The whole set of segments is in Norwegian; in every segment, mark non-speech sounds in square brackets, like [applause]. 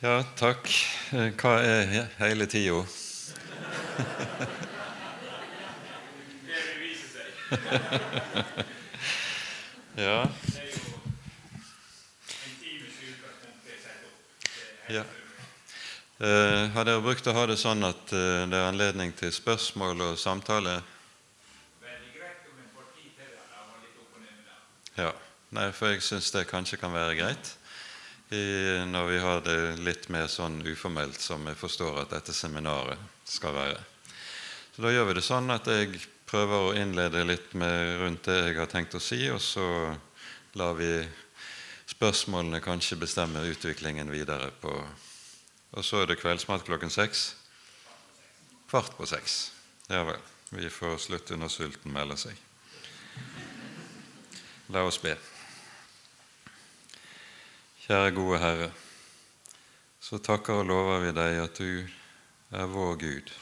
Ja, takk. Eh, Hva er hele tida? Det [laughs] vil. Ja. Ja. Eh, har dere brukt å ha det sånn at eh, det er anledning til spørsmål og samtale? Ja. Nei, for jeg syns det kanskje kan være greit i, når vi har det litt mer sånn uformelt som jeg forstår at dette seminaret skal være. Så da gjør vi det sånn at jeg prøver å innlede litt med rundt det jeg har tenkt å si, og så lar vi spørsmålene kanskje bestemme utviklingen videre på Og så er det kveldsmat klokken seks. Kvart på seks. Ja vel. Vi får slutte når sulten melder seg. La oss be. Kjære gode Herre, så takker og lover vi deg at du er vår Gud,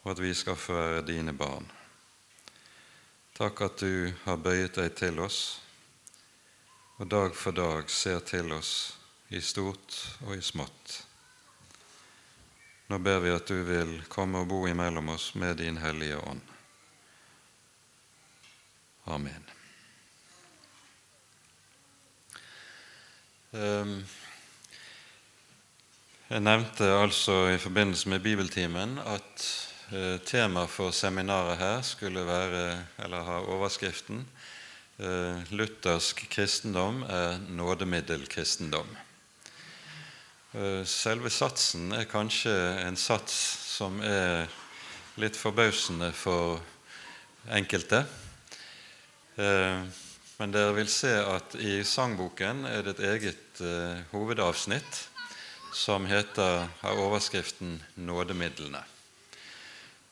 og at vi skal få være dine barn. Takk at du har bøyet deg til oss, og dag for dag ser til oss i stort og i smått. Nå ber vi at du vil komme og bo imellom oss med din Hellige Ånd. Amen. Jeg nevnte altså i forbindelse med bibeltimen at temaet tema for seminaret her skulle være, eller ha overskriften eh, 'Luthersk kristendom er nådemiddelkristendom'. Eh, Selve satsen er kanskje en sats som er litt forbausende for enkelte. Men dere vil se at i sangboken er det et eget eh, hovedavsnitt som heter, har overskriften 'Nådemidlene'.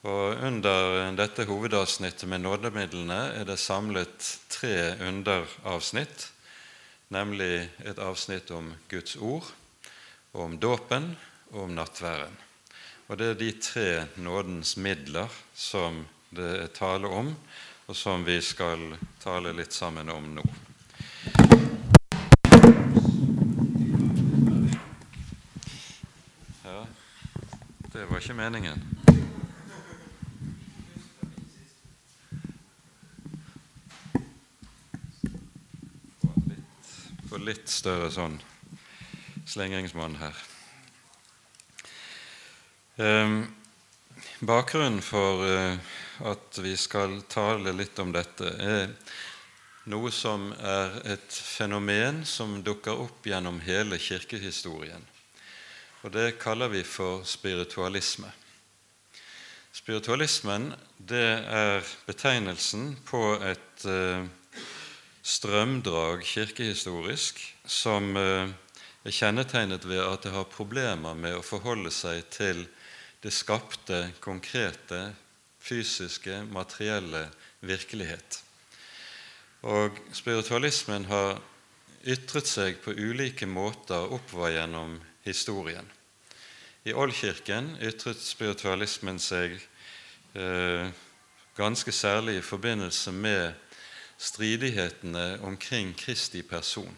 Og Under dette hovedavsnittet med nådemidlene er det samlet tre underavsnitt, nemlig et avsnitt om Guds ord, om dåpen og om nattværen. Og Det er de tre nådens midler som det er tale om, og som vi skal tale litt sammen om nå. Ja, det var ikke meningen. Litt, få litt større sånn slingringsmonn her. Ehm, bakgrunnen for eh, at vi skal tale litt om dette, er noe som er et fenomen som dukker opp gjennom hele kirkehistorien. Og Det kaller vi for spiritualisme. Spiritualismen det er betegnelsen på et eh, strømdrag kirkehistorisk som eh, er kjennetegnet ved at det har problemer med å forholde seg til det skapte, konkrete, fysiske, materielle virkelighet. Og spiritualismen har ytret seg på ulike måter oppover gjennom historien. I Oldkirken ytret spiritualismen seg eh, ganske særlig i forbindelse med stridighetene omkring Kristi person.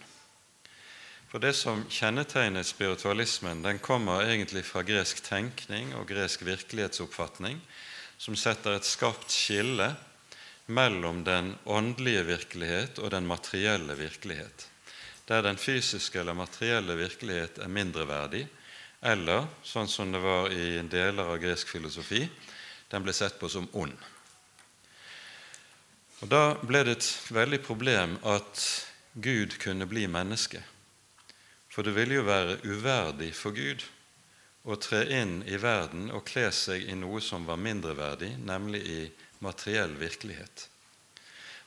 For Det som kjennetegnet spiritualismen, den kommer egentlig fra gresk tenkning og gresk virkelighetsoppfatning, som setter et skarpt skille mellom den åndelige virkelighet og den materielle virkelighet, der den fysiske eller materielle virkelighet er mindreverdig, eller, sånn som det var i deler av gresk filosofi, den ble sett på som ond. Og Da ble det et veldig problem at Gud kunne bli menneske. For det ville jo være uverdig for Gud å tre inn i verden og kle seg i noe som var mindreverdig, nemlig i materiell virkelighet.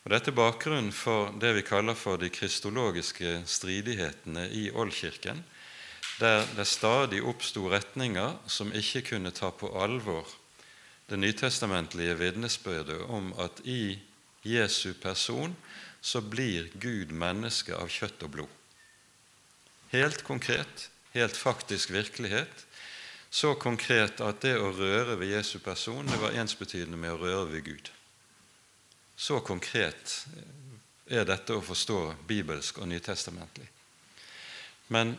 Og Dette er bakgrunnen for det vi kaller for de kristologiske stridighetene i Oldkirken, der det stadig oppsto retninger som ikke kunne ta på alvor det nytestamentlige vitnesbyrdet om at i Jesu person så blir Gud menneske av kjøtt og blod. Helt konkret, helt faktisk virkelighet. Så konkret at det å røre ved Jesu person det var ensbetydende med å røre ved Gud. Så konkret er dette å forstå bibelsk og nytestamentlig. Men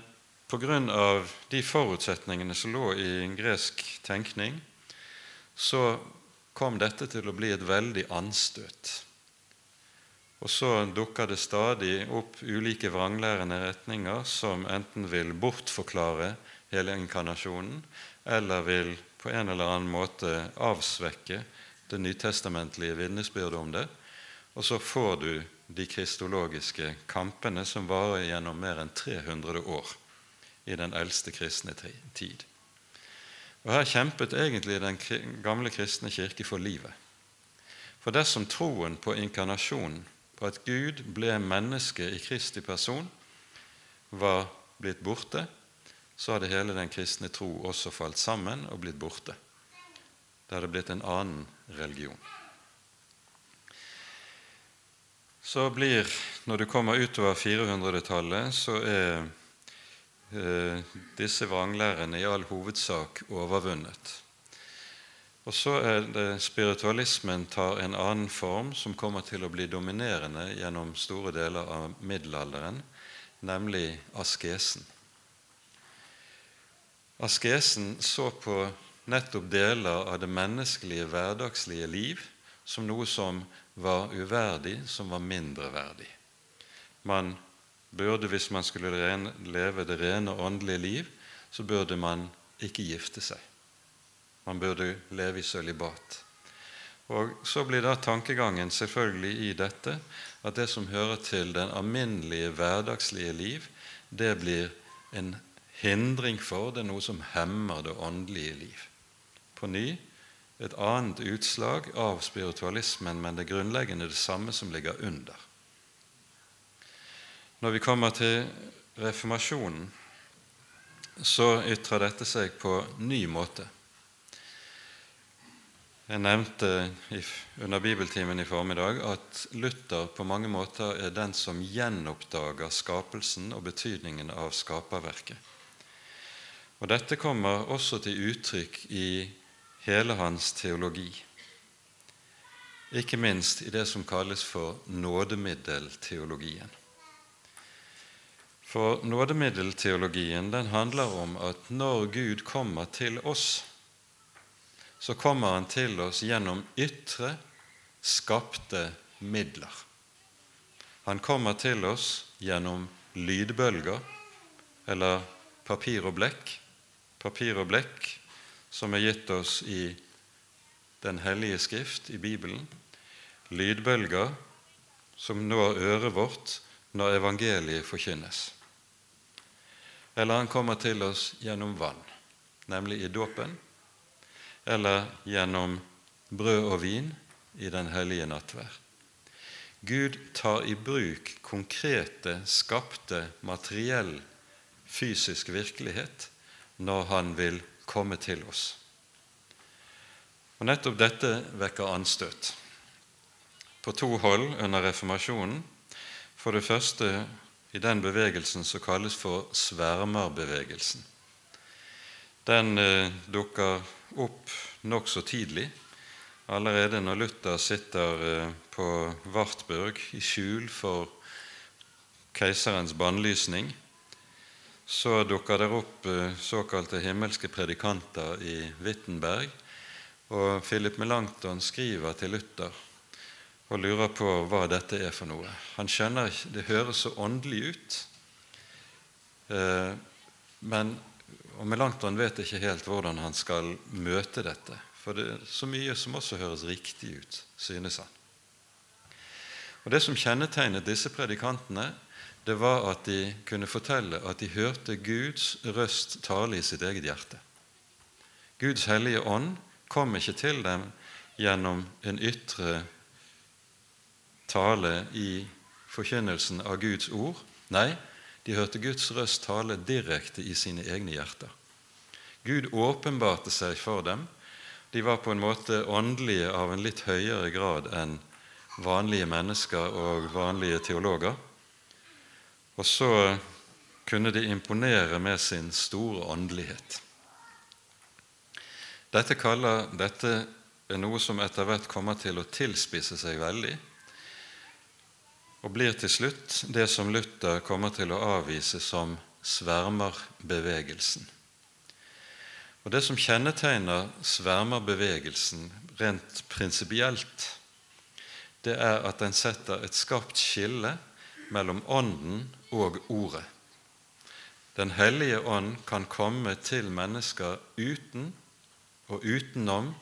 av de forutsetningene som lå i en gresk tenkning, så kom dette til å bli et veldig anstøt. Og så dukker det stadig opp ulike vranglærende retninger som enten vil bortforklare hele inkarnasjonen, eller vil på en eller annen måte avsvekke det nytestamentlige vitnesbyrdet om det. Og så får du de kristologiske kampene som varer gjennom mer enn 300 år i den eldste kristne tid. Og Her kjempet egentlig den gamle kristne kirke for livet. For dersom troen på inkarnasjonen, på at Gud ble menneske i Kristi person, var blitt borte, så hadde hele den kristne tro også falt sammen og blitt borte. Det hadde blitt en annen religion. Så blir, når du kommer utover 400-tallet, så er Eh, disse vranglærerne i all hovedsak overvunnet. Og så er det spiritualismen tar en annen form som kommer til å bli dominerende gjennom store deler av middelalderen, nemlig askesen. Askesen så på nettopp deler av det menneskelige, hverdagslige liv som noe som var uverdig, som var mindreverdig. Man burde, hvis man skulle leve det rene åndelige liv, så burde man ikke gifte seg. Man burde leve i sølibat. Og Så blir da tankegangen selvfølgelig i dette at det som hører til den alminnelige, hverdagslige liv, det blir en hindring for, det er noe som hemmer det åndelige liv. På ny et annet utslag av spiritualismen, men det grunnleggende det samme som ligger under. Når vi kommer til reformasjonen, så ytrer dette seg på ny måte. Jeg nevnte under bibeltimen i formiddag at Luther på mange måter er den som gjenoppdager skapelsen og betydningen av skaperverket. Og Dette kommer også til uttrykk i hele hans teologi. Ikke minst i det som kalles for nådemiddelteologien. For nådemiddelteologien den handler om at når Gud kommer til oss, så kommer Han til oss gjennom ytre, skapte midler. Han kommer til oss gjennom lydbølger eller papir og blekk. Papir og blekk som er gitt oss i Den hellige skrift, i Bibelen. Lydbølger som når øret vårt når evangeliet forkynnes eller han kommer til oss gjennom vann, nemlig i dåpen, eller gjennom brød og vin i den hellige nattverd. Gud tar i bruk konkrete, skapte, materiell, fysisk virkelighet når han vil komme til oss. Og Nettopp dette vekker anstøt på to hold under reformasjonen. For det første i den bevegelsen som kalles for svermerbevegelsen. Den eh, dukker opp nokså tidlig, allerede når Luther sitter eh, på Wartburg i skjul for keiserens bannlysning. Så dukker det opp eh, såkalte himmelske predikanter i Wittenberg, og Philip Melanchthon skriver til Luther og lurer på hva dette er for noe. Han skjønner Det høres så åndelig ut. Eh, men og Melanchthon vet ikke helt hvordan han skal møte dette. For det er så mye som også høres riktig ut, synes han. Og Det som kjennetegnet disse predikantene, det var at de kunne fortelle at de hørte Guds røst tale i sitt eget hjerte. Guds hellige ånd kom ikke til dem gjennom en ytre tale i forkynnelsen av Guds ord. Nei, de hørte Guds røst tale direkte i sine egne hjerter. Gud åpenbarte seg for dem. De var på en måte åndelige av en litt høyere grad enn vanlige mennesker og vanlige teologer. Og så kunne de imponere med sin store åndelighet. Dette, kaller, dette er noe som etter hvert kommer til å tilspisse seg veldig og blir til slutt det som Luther kommer til å avvise som svermerbevegelsen. Og Det som kjennetegner svermerbevegelsen rent prinsipielt, det er at den setter et skarpt skille mellom Ånden og Ordet. Den hellige ånd kan komme til mennesker uten og utenom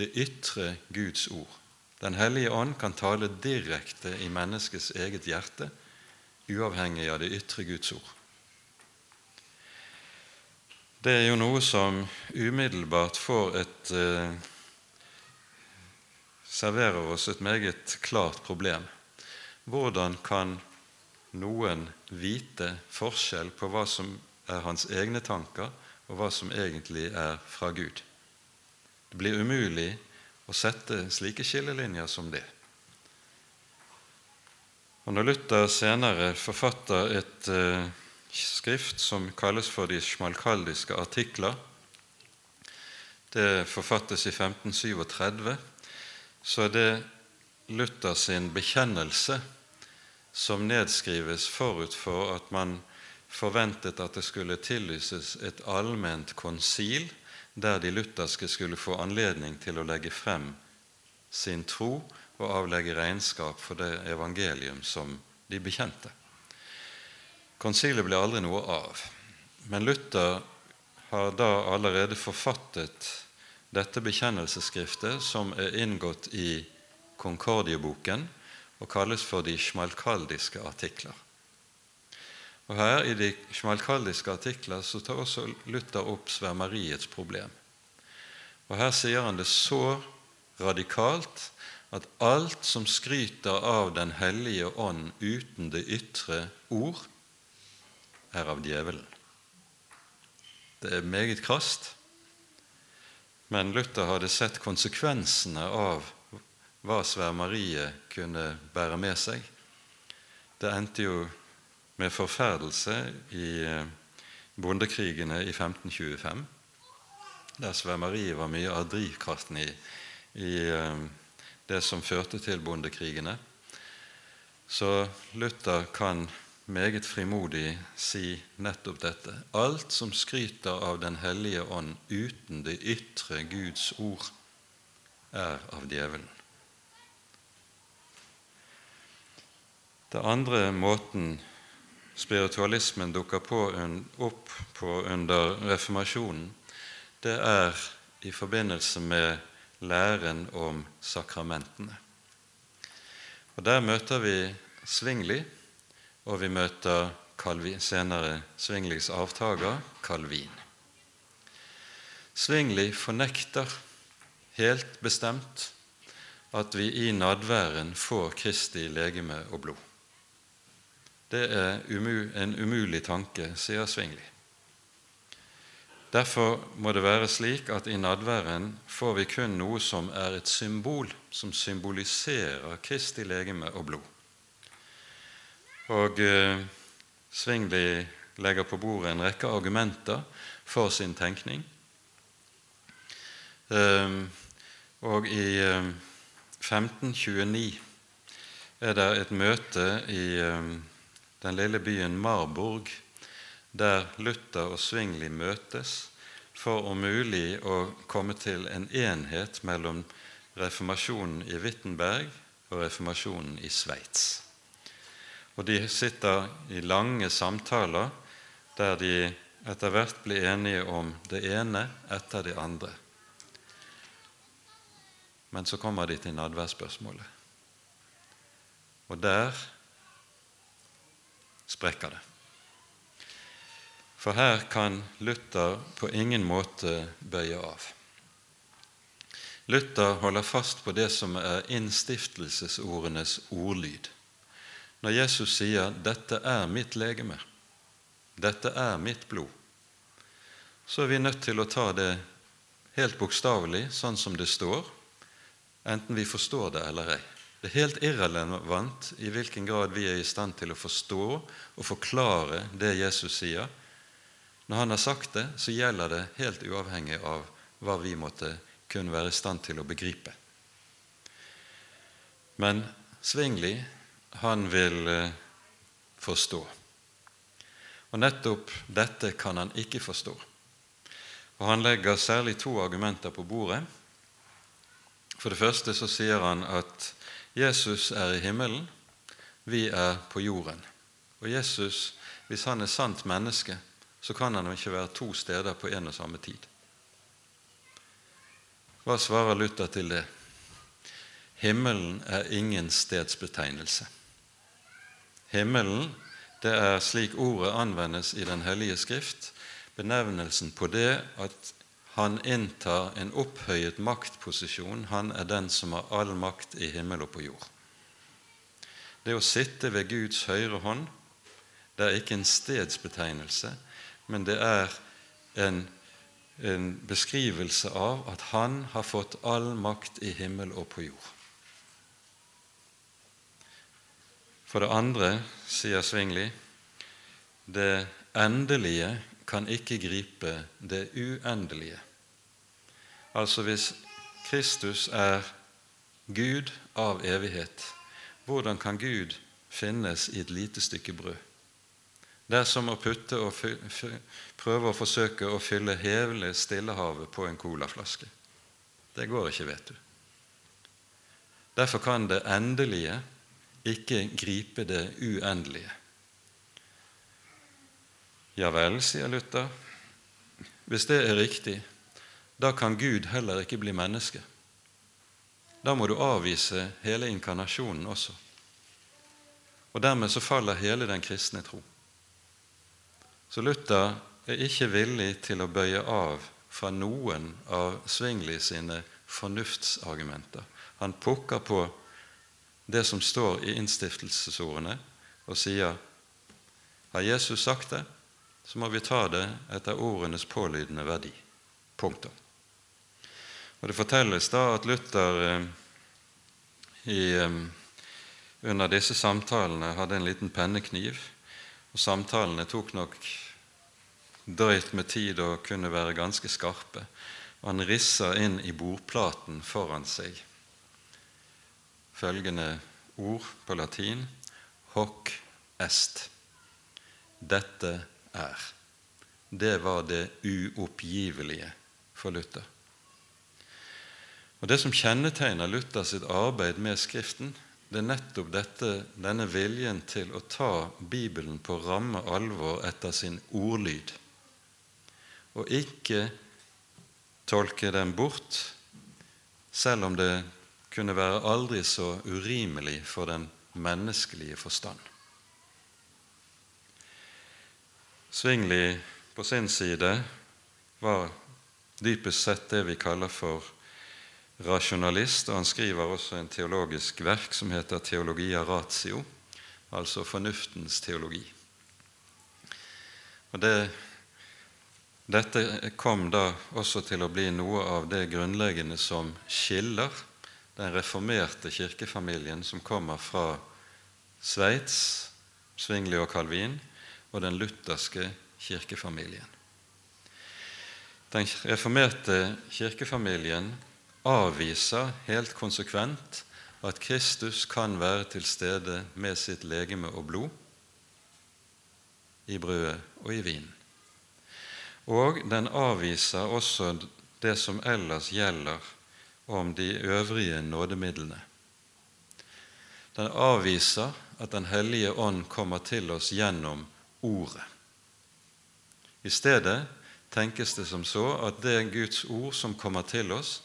det ytre Guds ord. Den hellige ånd kan tale direkte i menneskets eget hjerte, uavhengig av det ytre Guds ord. Det er jo noe som umiddelbart får et eh, serverer oss et meget klart problem. Hvordan kan noen vite forskjell på hva som er hans egne tanker, og hva som egentlig er fra Gud? Det blir umulig å sette slike skillelinjer som det. Og Når Luther senere forfatter et eh, skrift som kalles for de smalkaldiske artikler. Det forfattes i 1537. Så er det Luther sin bekjennelse som nedskrives forut for at man forventet at det skulle tillyses et allment konsil der de lutherske skulle få anledning til å legge frem sin tro og avlegge regnskap for det evangelium som de bekjente. Konsilet ble aldri noe av. Men Luther har da allerede forfattet dette bekjennelsesskriftet, som er inngått i Konkordieboken og kalles for de sjmalkaldiske artikler. Og Her i de sjmalkaldiske artikler så tar også Luther opp svermeriets problem. Og Her sier han det så radikalt at alt som skryter av Den hellige ånd uten det ytre ord, er av djevelen. Det er meget krast, men Luther hadde sett konsekvensene av hva svermeriet kunne bære med seg. Det endte jo med forferdelse i eh, bondekrigene i 1525, der svermeriet var mye av drivkraften i, i eh, det som førte til bondekrigene. Så Luther kan meget frimodig si nettopp dette. Alt som skryter av Den hellige ånd uten det ytre Guds ord, er av djevelen. Det andre måten spiritualismen dukker på, opp på under reformasjonen, det er i forbindelse med læren om sakramentene. Og Der møter vi Svingli, og vi møter Calvin, senere Svinglis avtaker Calvin. Svingli fornekter helt bestemt at vi i nadværen får Kristi legeme og blod. Det er en umulig tanke, sier Svingli. Derfor må det være slik at i nadværen får vi kun noe som er et symbol, som symboliserer Kristi legeme og blod. Og eh, Svingli legger på bordet en rekke argumenter for sin tenkning. Eh, og i eh, 1529 er det et møte i eh, den lille byen Marburg der Luther og Svingli møtes for om mulig å komme til en enhet mellom reformasjonen i Wittenberg og reformasjonen i Sveits. Og de sitter i lange samtaler der de etter hvert blir enige om det ene etter det andre. Men så kommer de til nadværsspørsmålet. Og der sprekker det. For her kan Luther på ingen måte bøye av. Luther holder fast på det som er innstiftelsesordenes ordlyd. Når Jesus sier 'Dette er mitt legeme', 'Dette er mitt blod', så er vi nødt til å ta det helt bokstavelig, sånn som det står, enten vi forstår det eller ei. Det er helt irrelevant i hvilken grad vi er i stand til å forstå og forklare det Jesus sier. Når han har sagt det, så gjelder det helt uavhengig av hva vi måtte kunne være i stand til å begripe. Men Svingli han vil eh, forstå. Og nettopp dette kan han ikke forstå. Og Han legger særlig to argumenter på bordet. For det første så sier han at Jesus er i himmelen, vi er på jorden. Og Jesus, hvis han er sant menneske, så kan han jo ikke være to steder på en og samme tid. Hva svarer Luther til det? Himmelen er ingen stedsbetegnelse. Himmelen, det er slik ordet anvendes i Den hellige skrift, benevnelsen på det at han inntar en opphøyet maktposisjon. Han er den som har all makt i himmel og på jord. Det å sitte ved Guds høyre hånd, det er ikke en stedsbetegnelse, men det er en, en beskrivelse av at han har fått all makt i himmel og på jord. For det andre, sier Svingli, det endelige kan ikke gripe det uendelige. Altså hvis Kristus er Gud av evighet, hvordan kan Gud finnes i et lite stykke brød? Det er som å putte og prøve å forsøke å fylle hele Stillehavet på en colaflaske. Det går ikke, vet du. Derfor kan det endelige ikke gripe det uendelige. Ja vel, sier Luther. Hvis det er riktig, da kan Gud heller ikke bli menneske. Da må du avvise hele inkarnasjonen også. Og dermed så faller hele den kristne tro. Så Luther er ikke villig til å bøye av fra noen av Svingli sine fornuftsargumenter. Han pukker på det som står i innstiftelsesordene, og sier har Jesus sagt det, så må vi ta det etter ordenes pålydende verdi. Punktum. Og Det fortelles da at Luther eh, i, eh, under disse samtalene hadde en liten pennekniv, og samtalene tok nok drøyt med tid og kunne være ganske skarpe. Og han risser inn i bordplaten foran seg følgende ord på latin hoc est. Dette er. Det var det uoppgivelige for Luther. Og Det som kjennetegner Luther sitt arbeid med Skriften, det er nettopp dette, denne viljen til å ta Bibelen på ramme alvor etter sin ordlyd, og ikke tolke den bort, selv om det kunne være aldri så urimelig for den menneskelige forstand. Svingli på sin side var dypest sett det vi kaller for rasjonalist, og han skriver også en teologisk verk som heter Teologia ratio, altså fornuftens teologi. Og det, Dette kom da også til å bli noe av det grunnleggende som skiller den reformerte kirkefamilien som kommer fra Sveits, Svingli og Calvin, og den lutherske kirkefamilien. Den reformerte kirkefamilien avviser helt konsekvent at Kristus kan være til stede med sitt legeme og blod i brødet og i vinen. Og den avviser også det som ellers gjelder om de øvrige nådemidlene. Den avviser at Den hellige ånd kommer til oss gjennom Ordet. I stedet tenkes det som så at det Guds ord som kommer til oss,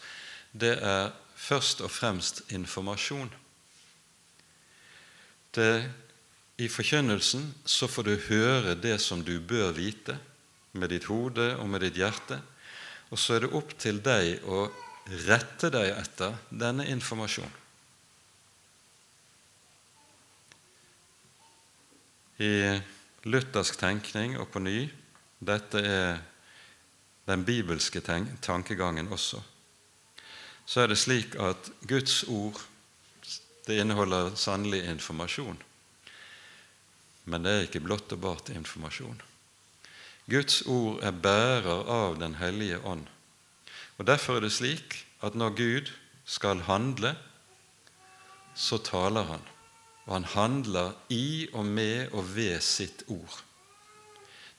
det er først og fremst informasjon. Det, I forkynnelsen så får du høre det som du bør vite, med ditt hode og med ditt hjerte, og så er det opp til deg å rette deg etter denne informasjonen. I luthersk tenkning og på ny dette er den bibelske tankegangen også så er det slik at Guds ord det inneholder sannelig informasjon. Men det er ikke blott og bart informasjon. Guds ord er bærer av Den hellige ånd. Og Derfor er det slik at når Gud skal handle, så taler han. Og han handler i og med og ved sitt ord.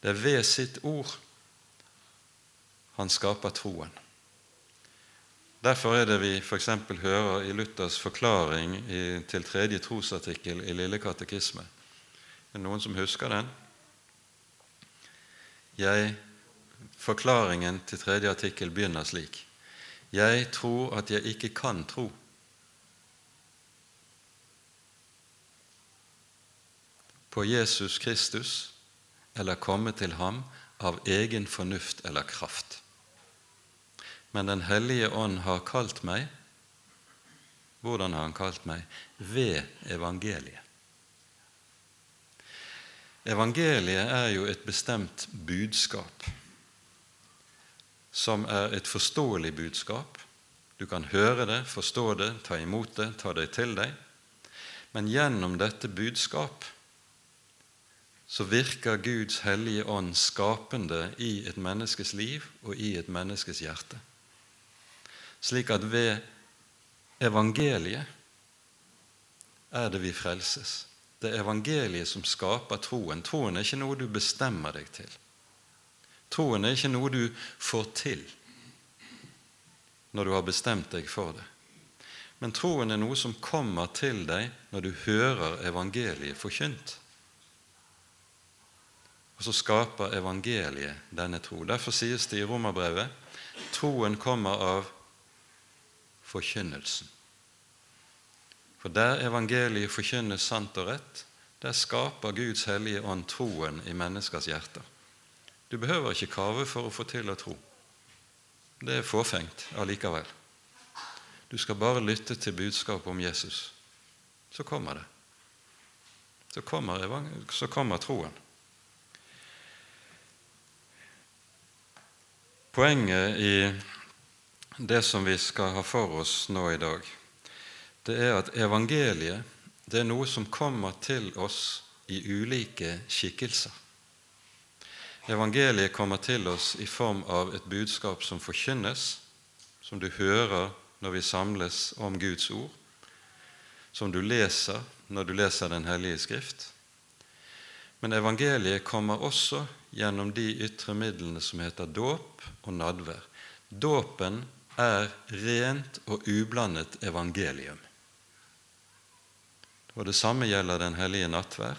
Det er ved sitt ord han skaper troen. Derfor er det vi f.eks. hører i Luthers forklaring til tredje trosartikkel i Lille katekisme. Er det noen som husker den? Jeg, forklaringen til tredje artikkel begynner slik. Jeg tror at jeg ikke kan tro. På Jesus Kristus eller komme til ham av egen fornuft eller kraft. Men Den hellige ånd har kalt meg Hvordan har han kalt meg? Ved evangeliet. Evangeliet er jo et bestemt budskap, som er et forståelig budskap. Du kan høre det, forstå det, ta imot det, ta det til deg. Men gjennom dette budskap så virker Guds hellige ånd skapende i et menneskes liv og i et menneskes hjerte. Slik at ved evangeliet er det vi frelses. Det er evangeliet som skaper troen. Troen er ikke noe du bestemmer deg til. Troen er ikke noe du får til når du har bestemt deg for det. Men troen er noe som kommer til deg når du hører evangeliet forkynt. Og så skaper evangeliet denne tro. Derfor sies det i Romerbrevet troen kommer av forkynnelsen. For der evangeliet forkynnes sant og rett, der skaper Guds hellige ånd troen i menneskers hjerter. Du behøver ikke kave for å få til å tro. Det er fåfengt allikevel. Du skal bare lytte til budskapet om Jesus. Så kommer det. Så kommer, så kommer troen. Poenget i det som vi skal ha for oss nå i dag, det er at evangeliet det er noe som kommer til oss i ulike skikkelser. Evangeliet kommer til oss i form av et budskap som forkynnes, som du hører når vi samles om Guds ord, som du leser når du leser Den hellige skrift. Men evangeliet kommer også gjennom de ytre midlene som heter dåp og nadvær. Dåpen er rent og ublandet evangelium. Og Det samme gjelder Den hellige nattvær.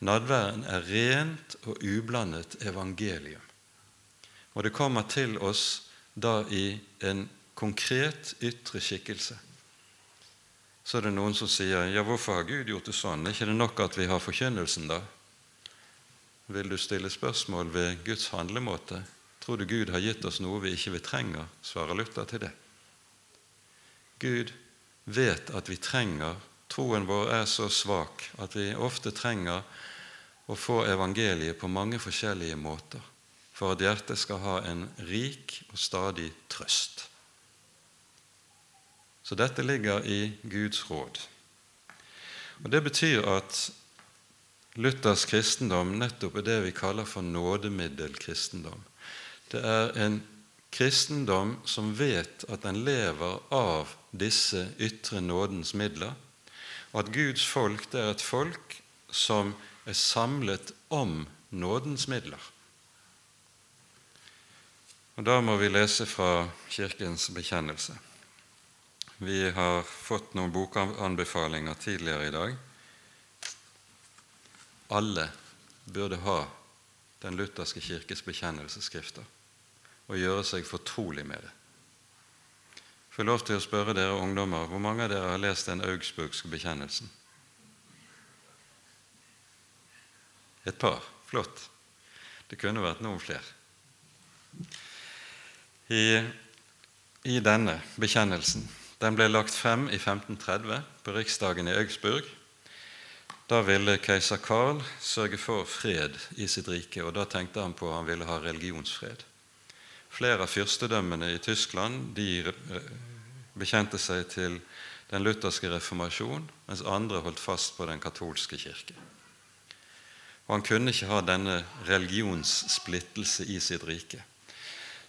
Nadværen er rent og ublandet evangelium. Og det kommer til oss da i en konkret ytre skikkelse. Så er det noen som sier ja, hvorfor har Gud gjort det sånn? Er ikke det nok at vi har forkynnelsen, da? Vil du stille spørsmål ved Guds handlemåte? Tror du Gud har gitt oss noe vi ikke vi trenger? Svarer Luther til det. Gud vet at vi trenger Troen vår er så svak at vi ofte trenger å få evangeliet på mange forskjellige måter for at hjertet skal ha en rik og stadig trøst. Så dette ligger i Guds råd. Og Det betyr at Luthers kristendom nettopp er det vi kaller for nådemiddelkristendom. Det er en kristendom som vet at den lever av disse ytre nådens midler, og at Guds folk det er et folk som er samlet om nådens midler. Og Da må vi lese fra Kirkens bekjennelse. Vi har fått noen bokanbefalinger tidligere i dag. Alle burde ha den lutherske kirkes bekjennelsesskrifter og gjøre seg fortrolig med det. Jeg får lov til å spørre dere ungdommer hvor mange av dere har lest den augsburgske bekjennelsen? Et par. Flott. Det kunne vært noen flere. I, I, denne bekjennelsen Den ble lagt frem i 1530 på riksdagen i Augsburg. Da ville keiser Karl sørge for fred i sitt rike, og da tenkte han på at han ville ha religionsfred. Flere av fyrstedømmene i Tyskland de bekjente seg til den lutherske reformasjon, mens andre holdt fast på den katolske kirke. Og Han kunne ikke ha denne religionssplittelse i sitt rike.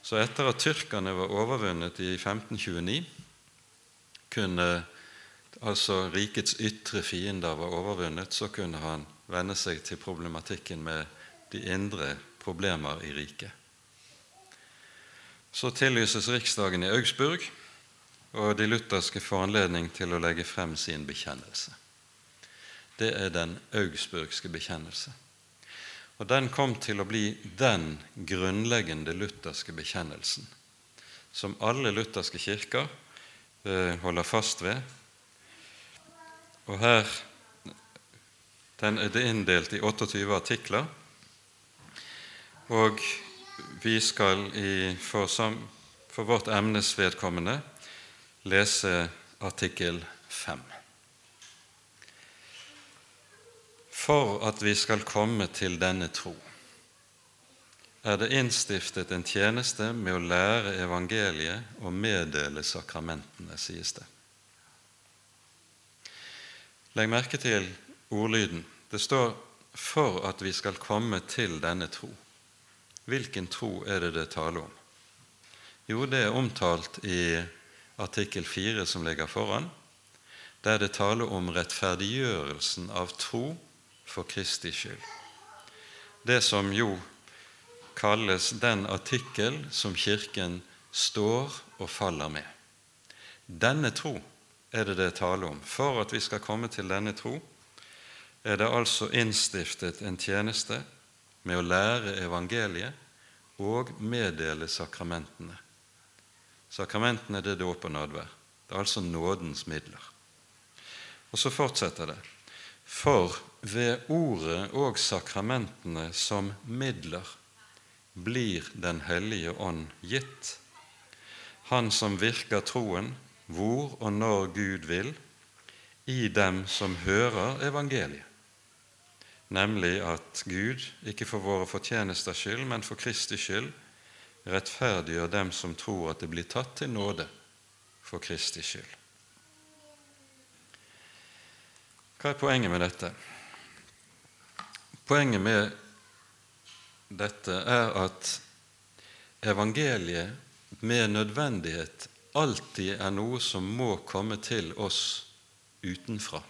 Så etter at tyrkerne var overvunnet i 1529, kunne altså rikets ytre fiender var overvunnet, så kunne han venne seg til problematikken med de indre problemer i riket. Så tillyses riksdagen i Augsburg, og de lutherske får anledning til å legge frem sin bekjennelse. Det er den augsburgske bekjennelse. Og Den kom til å bli den grunnleggende lutherske bekjennelsen, som alle lutherske kirker eh, holder fast ved. Og her den er det inndelt i 28 artikler. Og vi skal i, for, som, for vårt emnes vedkommende lese artikkel 5. For at vi skal komme til denne tro, er det innstiftet en tjeneste med å lære evangeliet og meddele sakramentene, sies det. Legg merke til ordlyden. Det står 'for at vi skal komme til denne tro'. Hvilken tro er det det taler om? Jo, det er omtalt i artikkel 4 som ligger foran, der det taler om rettferdiggjørelsen av tro for Kristi skyld. Det som jo kalles den artikkel som Kirken står og faller med. Denne tro er det det taler om. For at vi skal komme til denne tro, er det altså innstiftet en tjeneste med å lære evangeliet og meddele sakramentene. Sakramentene det er dåp og nadvær. Det er altså nådens midler. Og så fortsetter det. For ved ordet og sakramentene som midler blir Den hellige ånd gitt. Han som virker troen hvor og når Gud vil, i dem som hører evangeliet nemlig at Gud, ikke for våre fortjenesters skyld, men for Kristi skyld, rettferdiggjør dem som tror at det blir tatt til nåde for Kristi skyld. Hva er poenget med dette? Poenget med dette er at evangeliet med nødvendighet alltid er noe som må komme til oss utenfra.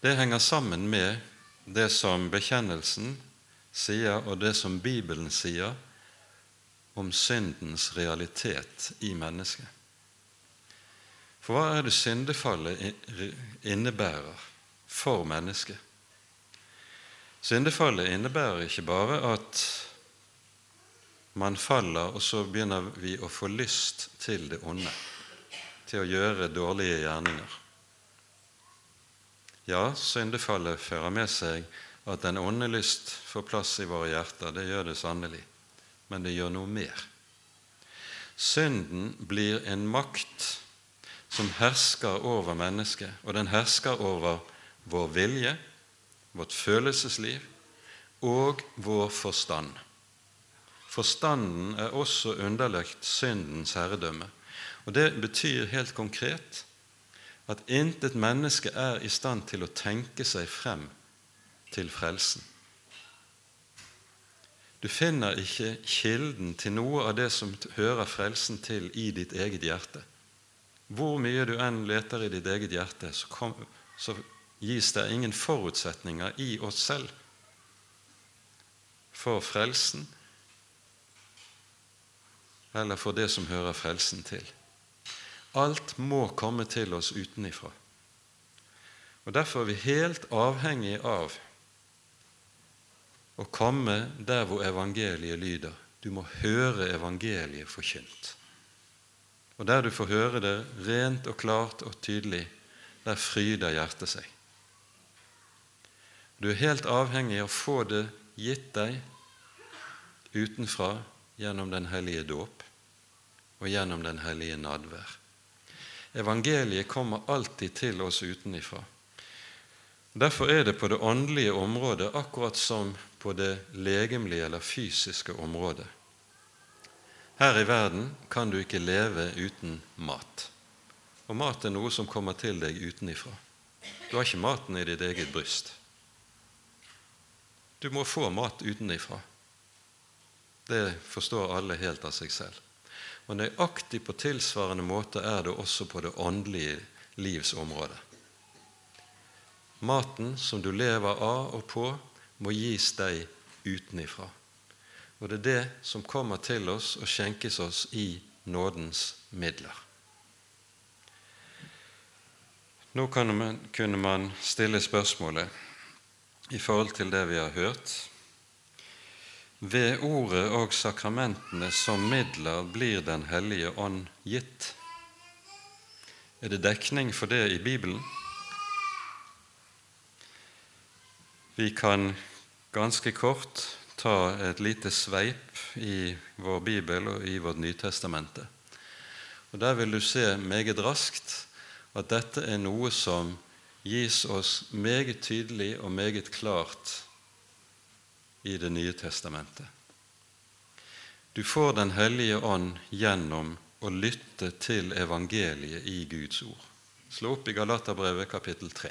Det henger sammen med det som bekjennelsen sier, og det som Bibelen sier om syndens realitet i mennesket. For hva er det syndefallet innebærer for mennesket? Syndefallet innebærer ikke bare at man faller, og så begynner vi å få lyst til det onde, til å gjøre dårlige gjerninger. Ja, syndefallet fører med seg at den onde lyst får plass i våre hjerter. Det gjør det sannelig. Men det gjør noe mer. Synden blir en makt som hersker over mennesket, og den hersker over vår vilje, vårt følelsesliv og vår forstand. Forstanden er også underlagt syndens herredømme. Og Det betyr helt konkret at intet menneske er i stand til å tenke seg frem til frelsen. Du finner ikke kilden til noe av det som hører frelsen til, i ditt eget hjerte. Hvor mye du enn leter i ditt eget hjerte, så, kom, så gis det ingen forutsetninger i oss selv for frelsen eller for det som hører frelsen til. Alt må komme til oss utenifra. Og Derfor er vi helt avhengig av å komme der hvor evangeliet lyder. Du må høre evangeliet forkynt. Og der du får høre det rent og klart og tydelig, der fryder hjertet seg. Du er helt avhengig av å få det gitt deg utenfra gjennom Den hellige dåp og gjennom Den hellige nadvær. Evangeliet kommer alltid til oss utenifra. Derfor er det på det åndelige området akkurat som på det legemlige eller fysiske området. Her i verden kan du ikke leve uten mat. Og mat er noe som kommer til deg utenifra. Du har ikke maten i ditt eget bryst. Du må få mat utenifra. Det forstår alle helt av seg selv. Og nøyaktig på tilsvarende måte er det også på det åndelige livsområdet. Maten som du lever av og på, må gis deg utenifra. Og det er det som kommer til oss og skjenkes oss i nådens midler. Nå kunne man stille spørsmålet i forhold til det vi har hørt. Ved ordet og sakramentene som midler blir Den hellige ånd gitt. Er det dekning for det i Bibelen? Vi kan ganske kort ta et lite sveip i vår bibel og i vårt Nytestamente. Og Der vil du se meget raskt at dette er noe som gis oss meget tydelig og meget klart i Det nye testamentet. Du får Den hellige ånd gjennom å lytte til evangeliet i Guds ord. Slå opp i Galaterbrevet kapittel 3.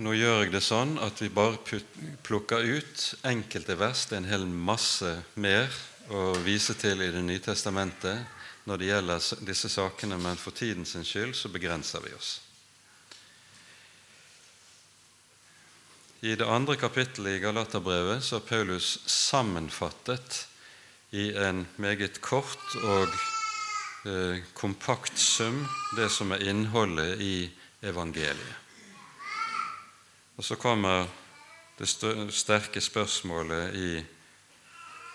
Nå gjør jeg det sånn at vi bare plukker ut enkelte vers. Det er en hel masse mer å vise til i Det nye testamentet når det gjelder disse sakene, men for tiden sin skyld så begrenser vi oss. I det andre kapittelet i Galaterbrevet så har Paulus sammenfattet i en meget kort og eh, kompakt sum det som er innholdet i evangeliet. Og så kommer det sterke spørsmålet i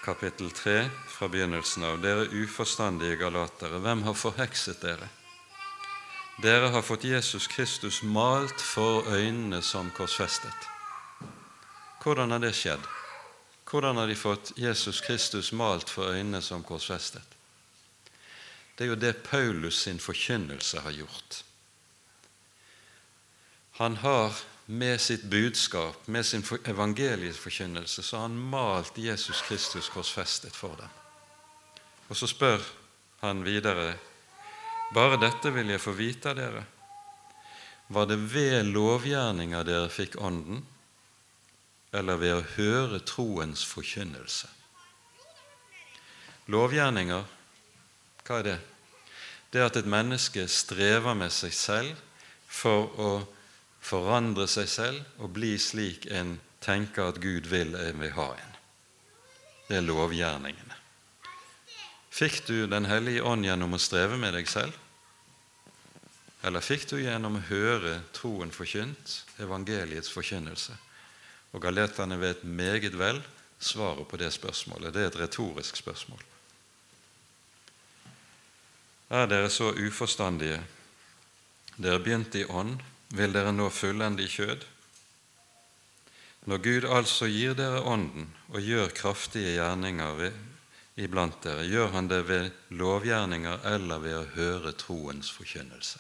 kapittel 3 fra begynnelsen av. Dere uforstandige galatere, hvem har forhekset dere? Dere har fått Jesus Kristus malt for øynene som korsfestet. Hvordan har det skjedd? Hvordan har de fått Jesus Kristus malt for øynene som korsfestet? Det er jo det Paulus sin forkynnelse har gjort. Han har med sitt budskap, med sin evangelieforkynnelse, så har han malt Jesus Kristus korsfestet for dem. Og så spør han videre bare dette vil jeg få vite av dere. Var det ved lovgjerninger dere fikk Ånden, eller ved å høre troens forkynnelse? Lovgjerninger, hva er det? Det er at et menneske strever med seg selv for å forandre seg selv og bli slik en tenker at Gud vil en vil ha en. Det er lovgjerningene. Fikk du Den hellige ånd gjennom å streve med deg selv? Eller fikk du gjennom å høre troen forkynt, evangeliets forkynnelse? Og galeterne vet meget vel svaret på det spørsmålet. Det er et retorisk spørsmål. Er dere så uforstandige? Dere begynte i ånd, vil dere nå fullende i kjød? Når Gud altså gir dere Ånden og gjør kraftige gjerninger iblant dere, gjør Han det ved lovgjerninger eller ved å høre troens forkynnelse.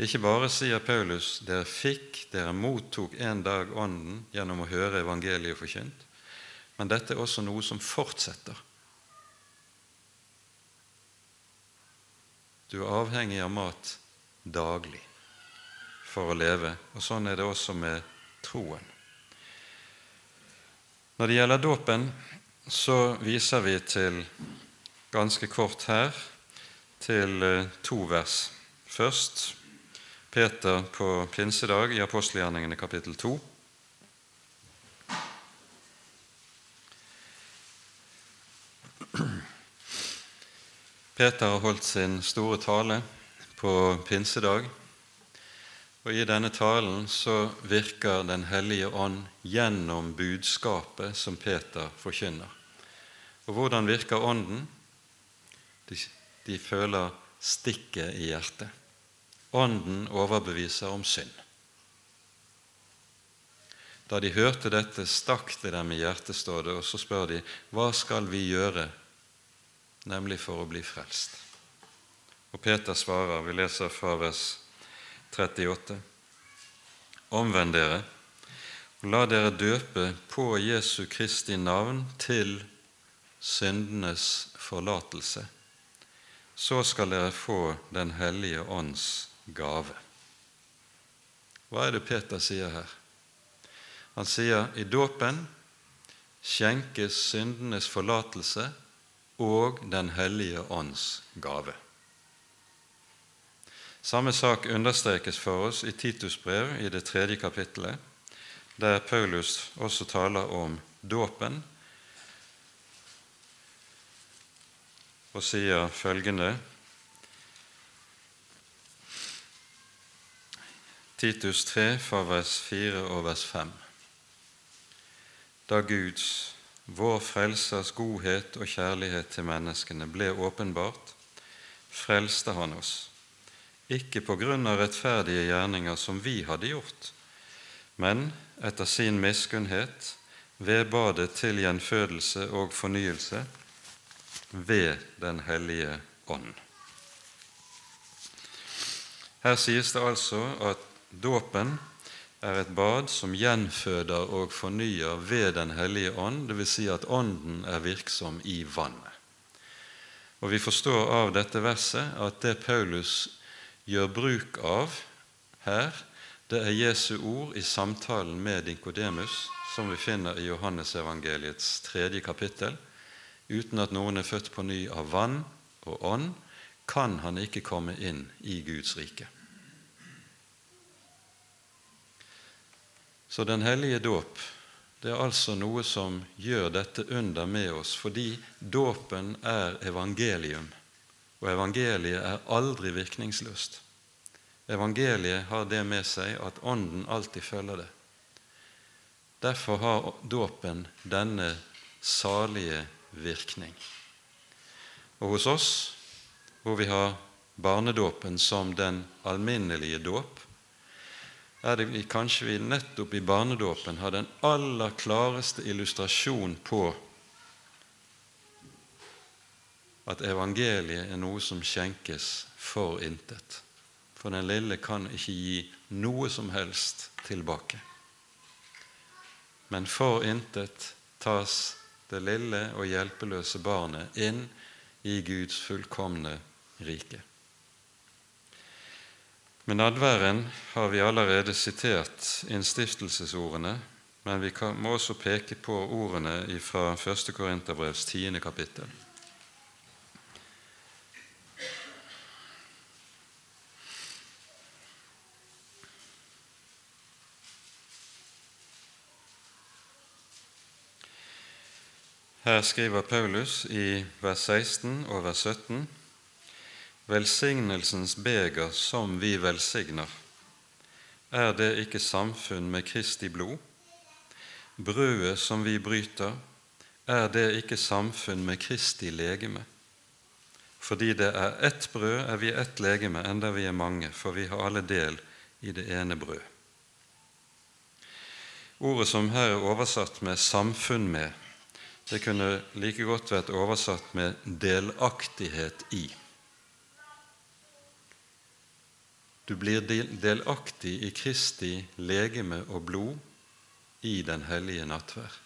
Ikke bare sier Paulus dere fikk, dere mottok en dag Ånden gjennom å høre evangeliet forkynt, men dette er også noe som fortsetter. Du er avhengig av mat daglig for å leve. Og sånn er det også med troen. Når det gjelder dåpen, så viser vi til ganske kort her til eh, to vers. Først Peter på pinsedag i apostelgjerningene kapittel 2. Peter har holdt sin store tale på pinsedag. Og I denne talen så virker Den hellige ånd gjennom budskapet som Peter forkynner. Og hvordan virker Ånden? De, de føler stikket i hjertet. Ånden overbeviser om synd. Da de hørte dette, stakk det dem i hjertet, står det, og så spør de, hva skal vi gjøre, nemlig for å bli frelst? Og Peter svarer, vi leser fra vers 38.: Omvend dere, og la dere døpe på Jesu Kristi navn til syndenes forlatelse. Så skal dere få Den hellige ånds gave. Hva er det Peter sier her? Han sier i dåpen skjenkes syndenes forlatelse og Den hellige ånds gave. Samme sak understrekes for oss i Titus brev i det tredje kapittelet, der Paulus også taler om dåpen og sier følgende Titus 3 fra vers 4 og vers 5. Da Guds, vår Frelsers godhet og kjærlighet til menneskene ble åpenbart, frelste Han oss, ikke på grunn av rettferdige gjerninger som vi hadde gjort, men etter sin miskunnhet ved badet til gjenfødelse og fornyelse ved Den hellige ånd. Her sies det altså at Dåpen er et bad som gjenføder og fornyer ved Den hellige ånd, dvs. Si at Ånden er virksom i vannet. Og Vi forstår av dette verset at det Paulus gjør bruk av her, det er Jesu ord i samtalen med Dinkodemus, som vi finner i Johannesevangeliets tredje kapittel. Uten at noen er født på ny av vann og ånd, kan han ikke komme inn i Guds rike. Så Den hellige dåp det er altså noe som gjør dette under med oss, fordi dåpen er evangelium, og evangeliet er aldri virkningsløst. Evangeliet har det med seg at Ånden alltid følger det. Derfor har dåpen denne salige virkning. Og hos oss, hvor vi har barnedåpen som den alminnelige dåp, er det vi, kanskje vi nettopp i barnedåpen har den aller klareste illustrasjon på at evangeliet er noe som skjenkes for intet. For den lille kan ikke gi noe som helst tilbake. Men for intet tas det lille og hjelpeløse barnet inn i Guds fullkomne rike. Med nadværen har vi allerede sitert innstiftelsesordene, men vi må også peke på ordene fra 1. Korinterbrevs 10. kapittel. Her skriver Paulus i vers 16 og vers 17 velsignelsens beger som vi velsigner, er det ikke samfunn med Kristi blod? Brødet som vi bryter, er det ikke samfunn med Kristi legeme? Fordi det er ett brød, er vi ett legeme, enda vi er mange, for vi har alle del i det ene brød. Ordet som her er oversatt med 'samfunn med', det kunne like godt vært oversatt med 'delaktighet i'. Du blir delaktig i Kristi legeme og blod i den hellige nattverd.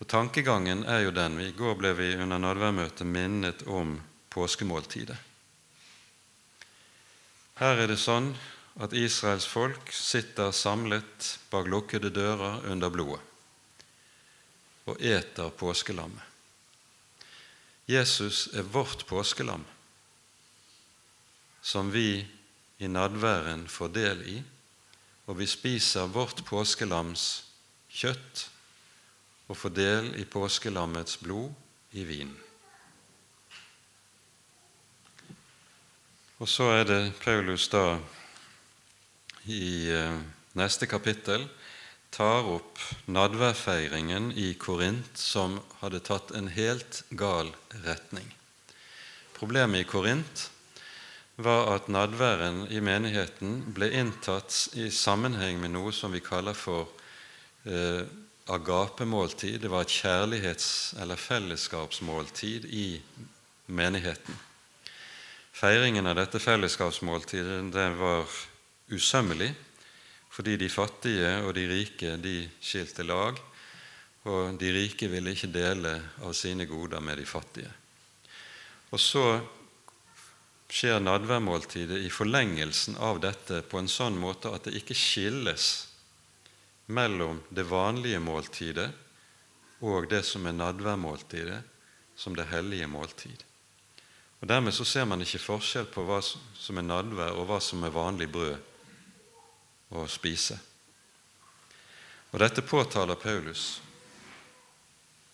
Og Tankegangen er jo den I går ble vi under nadværmøtet minnet om påskemåltidet. Her er det sånn at Israels folk sitter samlet bak lukkede dører under blodet og eter påskelammet. Jesus er vårt påskelam, som vi i nadværen får del i, og vi spiser vårt påskelams kjøtt og får del i påskelammets blod i vinen. Og så er det Paulus da i eh, neste kapittel tar opp nadværfeiringen i Korint, som hadde tatt en helt gal retning. Problemet i Korint var at nadværen i menigheten ble inntatt i sammenheng med noe som vi kaller for eh, agapemåltid. Det var et kjærlighets- eller fellesskapsmåltid i menigheten. Feiringen av dette fellesskapsmåltidet det var usømmelig, fordi de fattige og de rike de skilte lag, og de rike ville ikke dele av sine goder med de fattige. Og så skjer nadværmåltidet i forlengelsen av dette på en sånn måte at det ikke skilles mellom det vanlige måltidet og det som er nadværmåltidet, som det hellige måltid. Og Dermed så ser man ikke forskjell på hva som er nadvær, og hva som er vanlig brød å spise. Og Dette påtaler Paulus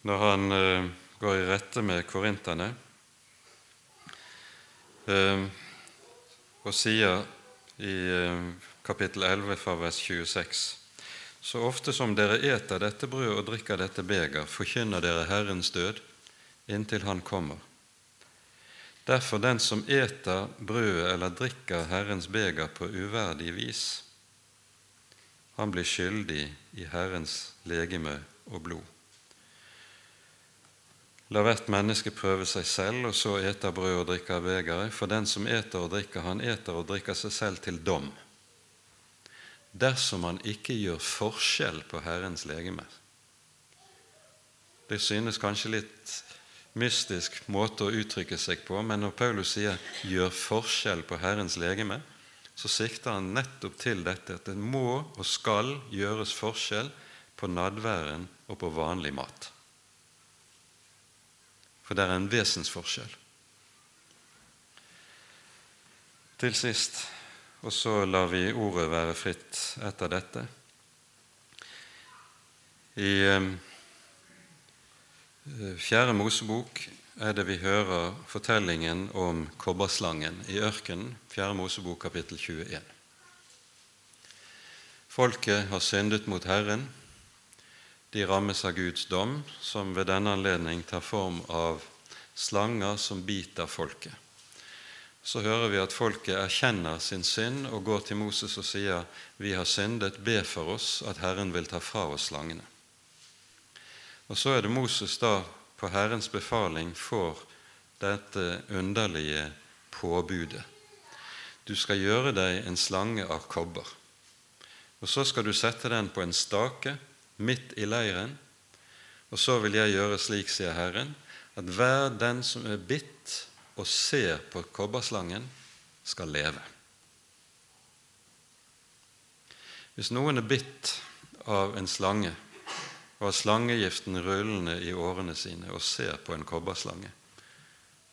når han eh, går i rette med korinterne eh, og sier i eh, kapittel 11 fra vers 26 Så ofte som dere eter dette brød og drikker dette beger, forkynner dere Herrens død inntil Han kommer. Derfor den som eter brødet eller drikker Herrens beger på uverdig vis, han blir skyldig i Herrens legeme og blod. La hvert menneske prøve seg selv, og så eter brød og drikke av begeret. For den som eter og drikker, han eter og drikker seg selv til dom, dersom han ikke gjør forskjell på Herrens legeme. Det synes kanskje litt mystisk måte å uttrykke seg på, men når Paulus sier 'gjør forskjell på Herrens legeme', så sikter han nettopp til dette at det må og skal gjøres forskjell på nadværen og på vanlig mat. For det er en vesensforskjell. Til sist, og så lar vi ordet være fritt etter dette I eh, Fjerde Mosebok er det vi hører fortellingen om kobberslangen i ørkenen, 4. Mosebok kapittel 21. Folket har syndet mot Herren. De rammes av Guds dom, som ved denne anledning tar form av slanger som biter folket. Så hører vi at folket erkjenner sin synd og går til Moses og sier, 'Vi har syndet, be for oss at Herren vil ta fra oss slangene.' Og så er det Moses da på Herrens befaling får dette underlige påbudet. Du skal gjøre deg en slange av kobber. Og så skal du sette den på en stake midt i leiren. Og så vil jeg gjøre slik, sier Herren, at hver den som er bitt og ser på kobberslangen, skal leve. Hvis noen er bitt av en slange, og har slangegiften rullende i årene sine og ser på en kobberslange,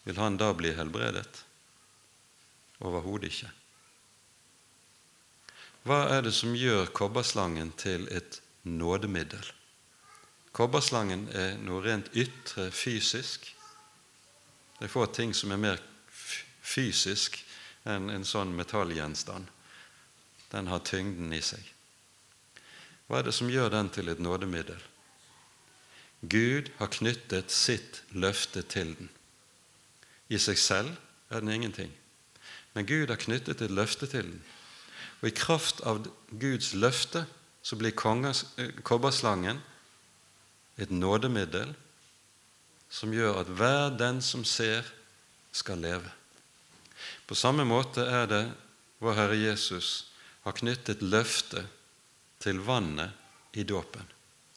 vil han da bli helbredet? Overhodet ikke. Hva er det som gjør kobberslangen til et nådemiddel? Kobberslangen er noe rent ytre, fysisk. Det er få ting som er mer fysisk enn en sånn metallgjenstand. Den har tyngden i seg. Hva er det som gjør den til et nådemiddel? Gud har knyttet sitt løfte til den. I seg selv er den ingenting, men Gud har knyttet et løfte til den. Og i kraft av Guds løfte så blir eh, kobberslangen et nådemiddel som gjør at hver den som ser, skal leve. På samme måte er det vår Herre Jesus har knyttet løfte til vannet i dåpen.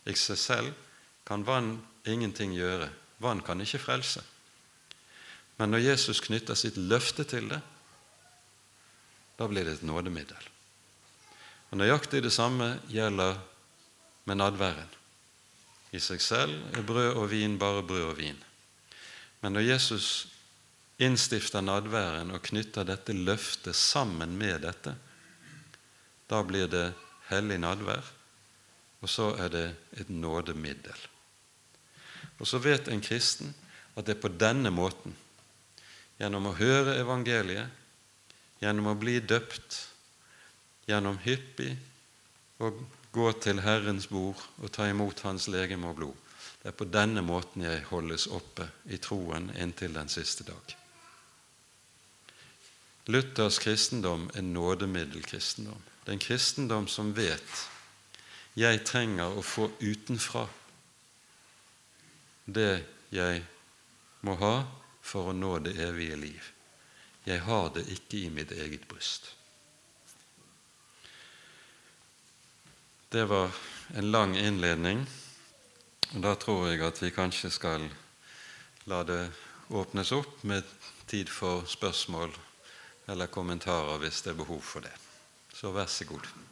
I seg selv kan vann ingenting gjøre. Vann kan ikke frelse. Men når Jesus knytter sitt løfte til det, da blir det et nådemiddel. Og Nøyaktig det samme gjelder med nadværen. I seg selv er brød og vin bare brød og vin. Men når Jesus innstifter nadværen og knytter dette løftet sammen med dette, da blir det hellig nadvær, og så er det et nådemiddel. Og så vet en kristen at det er på denne måten, gjennom å høre evangeliet, gjennom å bli døpt, gjennom hyppig å gå til Herrens bord og ta imot Hans legeme og blod. Det er på denne måten jeg holdes oppe i troen inntil den siste dag. Luthers kristendom er nådemiddelkristendom. Det er en kristendom som vet jeg trenger å få utenfra det jeg må ha for å nå det evige liv. Jeg har det ikke i mitt eget bryst. Det var en lang innledning. og Da tror jeg at vi kanskje skal la det åpnes opp med tid for spørsmål eller kommentarer hvis det er behov for det. Så vær så god.